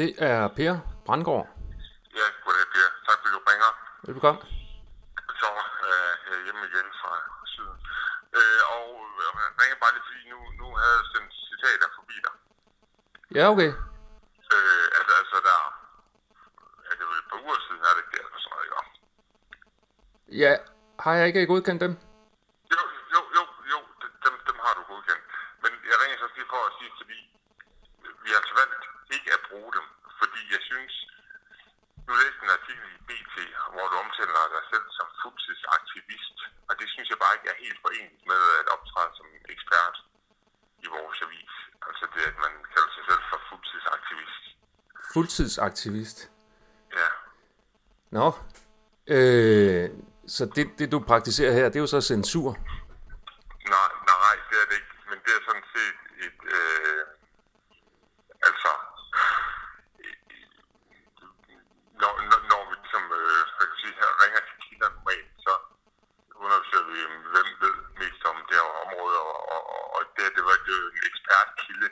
Det er Per Brandgaard. Ja, goddag Per. Tak fordi du ringer. Velbekomme. Så øh, jeg er hjemme igen fra syden. Øh, og jeg ringer bare lidt, fordi nu, nu havde jeg sendt citater forbi dig. Ja, okay. Øh, altså, altså der er det vel et par uger siden, er det ikke det, eller sådan noget, ikke? Ja, har jeg ikke godkendt dem? Jo, jo, jo, jo, dem, dem har du godkendt. Men jeg ringer så lige for at sige, fordi vi har altså valgt ikke at bruge dem, fordi jeg synes, nu læste en artikel i BT, hvor du omtaler dig selv som fuldtidsaktivist, og det synes jeg bare ikke er helt forenet med at optræde som ekspert i vores avis. Altså det, at man kalder sig selv for fuldtidsaktivist. Fuldtidsaktivist. Ja, Nå. Øh, så det, det, du praktiserer her, det er jo så censur. nej, nej, det er det ikke, men det er sådan set et, øh, altså, når, når, når vi ligesom, øh, hvad kan jeg sige, her ringer til kilder normalt, så undersøger vi, øh, hvem ved mest om det her område, og, og, og- og det, det var det er jo en ekspertkilde.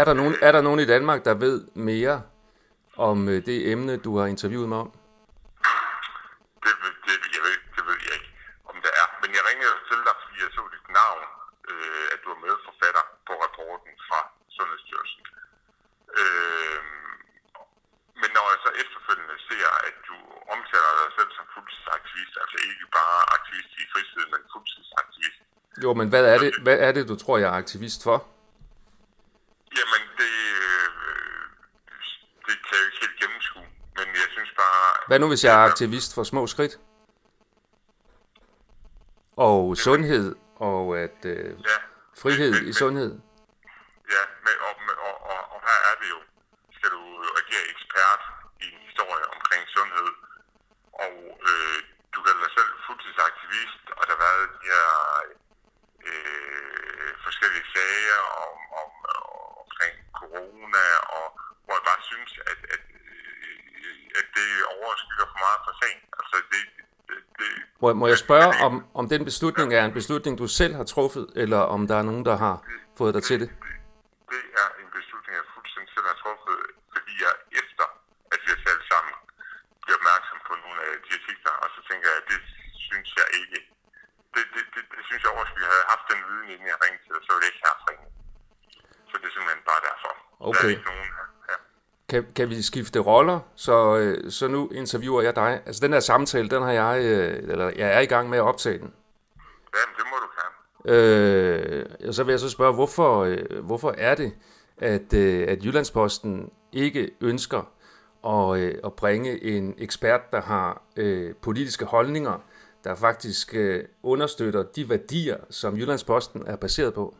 Er der, nogen, er der nogen i Danmark, der ved mere om øh, det emne, du har interviewet mig om? Det, ved- det, jeg ved, det ved jeg ikke, om der er. Men jeg ringede til dig, fordi jeg så dit navn, øh, at du er medforfatter på rapporten fra Sundhedsstyrelsen. Øh, men når jeg så efterfølgende ser, at du omtaler dig selv som fuldtidsaktivist, altså ikke bare aktivist i fritiden, men fuldtidsaktivist, Jo, men hvad er det, hvad er det du tror, jeg er aktivist for? jamen det, øh, det kan jeg ikke helt gennemskue. Men jeg synes bare... Hvad nu, hvis jeg er aktivist for små skridt? Og sundhed, og at øh, frihed i sundhed. Ja, men, og, og, og, og her er det jo, skal du agere ekspert i en historie omkring sundhed, og øh, du kalder dig selv fuldtidsaktivist, og der har været de her øh, forskellige sager om, om, omkring corona, og hvor jeg bare synes, at det overskygger for meget for sagen. Altså det, det, det Må, må jeg spørge, om, om den beslutning er en beslutning, du selv har truffet, eller om der er nogen, der har fået dig til det? det er en beslutning, jeg fuldstændig selv har truffet, fordi jeg efter, at vi har talt sammen, bliver opmærksom på nogle af de artikler, og så tænker jeg, at det synes jeg ikke. Det, det, det, det synes jeg overskygger. Havde jeg haft den viden, inden jeg ringede til så ville jeg ikke have ringet. Så det er simpelthen bare derfor. Der Okay. er ikke nogen. Ja. Kan, kan vi skifte roller, så, øh, så nu interviewer jeg dig? Altså den her samtale, den har jeg, øh, eller jeg er i gang med at optage den. Jamen, det må du gerne. Øh, og så vil jeg så spørge, hvorfor, øh, hvorfor er det, at, øh, at Jyllandsposten ikke ønsker at, øh, at bringe en ekspert, der har øh, politiske holdninger, der faktisk øh, understøtter de værdier, som Jyllandsposten er baseret på?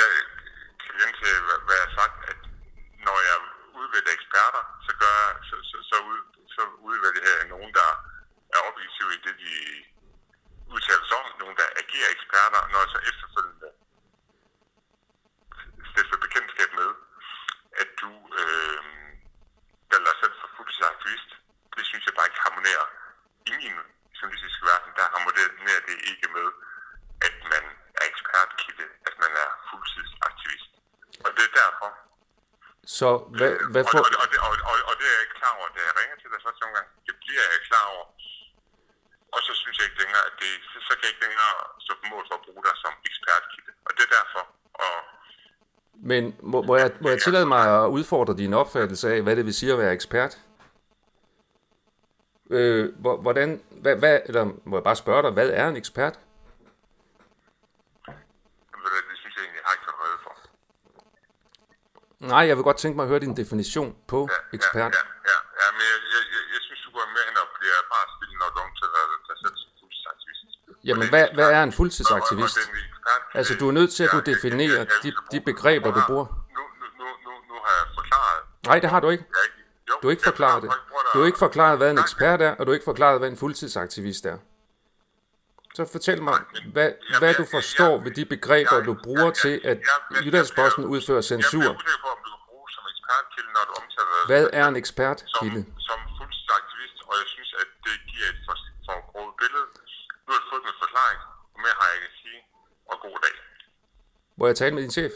Jeg kan gentage, hvad, hvad jeg har sagt, at når jeg udvælger eksperter, så, gør jeg, så, så, så, ud, så udvælger jeg nogen, der er objektive i det, de udtaler sig om, agerer eksperter, når jeg så efterfølgende stifter bekendtskab med, at du øh, kalder dig selv for fuldtidsaktivist. Det synes jeg bare ikke harmonerer i min journalistiske verden. Der harmonerer det ikke med, at man er ekspertkilde, at man er fuldtidsaktivist. Og det er derfor. Så hvad, hvad og, for... og, og, og, og, og det er jeg ikke klar over, da jeg ringer til dig første omgang. Det bliver jeg klar over. Synes jeg ikke længere, at det, så, kan jeg ikke længere stå på mål for at bruge dig som ekspertkilde. Og det er derfor. Og Men må, må, jeg, må jeg tillade mig at udfordre din opfattelse af, hvad det vil sige at være ekspert? Øh, hvor- hvordan, hvad, hvad, eller må jeg bare spørge dig, hvad er en ekspert? Nej, jeg vil godt tænke mig at høre din definition på ekspert. Ja, ja, ja, men jeg, jeg, jeg, jeg synes, du går mere hen og bliver bare stille, når du omtaler dig selv som fuldtidsaktivist. Jamen, hvad, hvad er en fuldtidsaktivist? Altså, du er nødt til at kunne definere de, de begreber, du bruger. Nu, nu, nu, nu, har jeg forklaret. Nej, det har du ikke. Er Du har ikke forklaret det. Du har ikke forklaret, hvad en ekspert er, og du har ikke forklaret, hvad en fuldtidsaktivist er. Så fortæl mig, hvad, hvad du forstår ved de begreber, du bruger til, at Jyllandsposten udfører censur. som Hvad er en som, ekspertkilde? som fuldtidsaktivist, og jeg synes, at det giver et for, for groet billede. Nu har du fået min forklaring, og mere hvor jeg talte med din chef.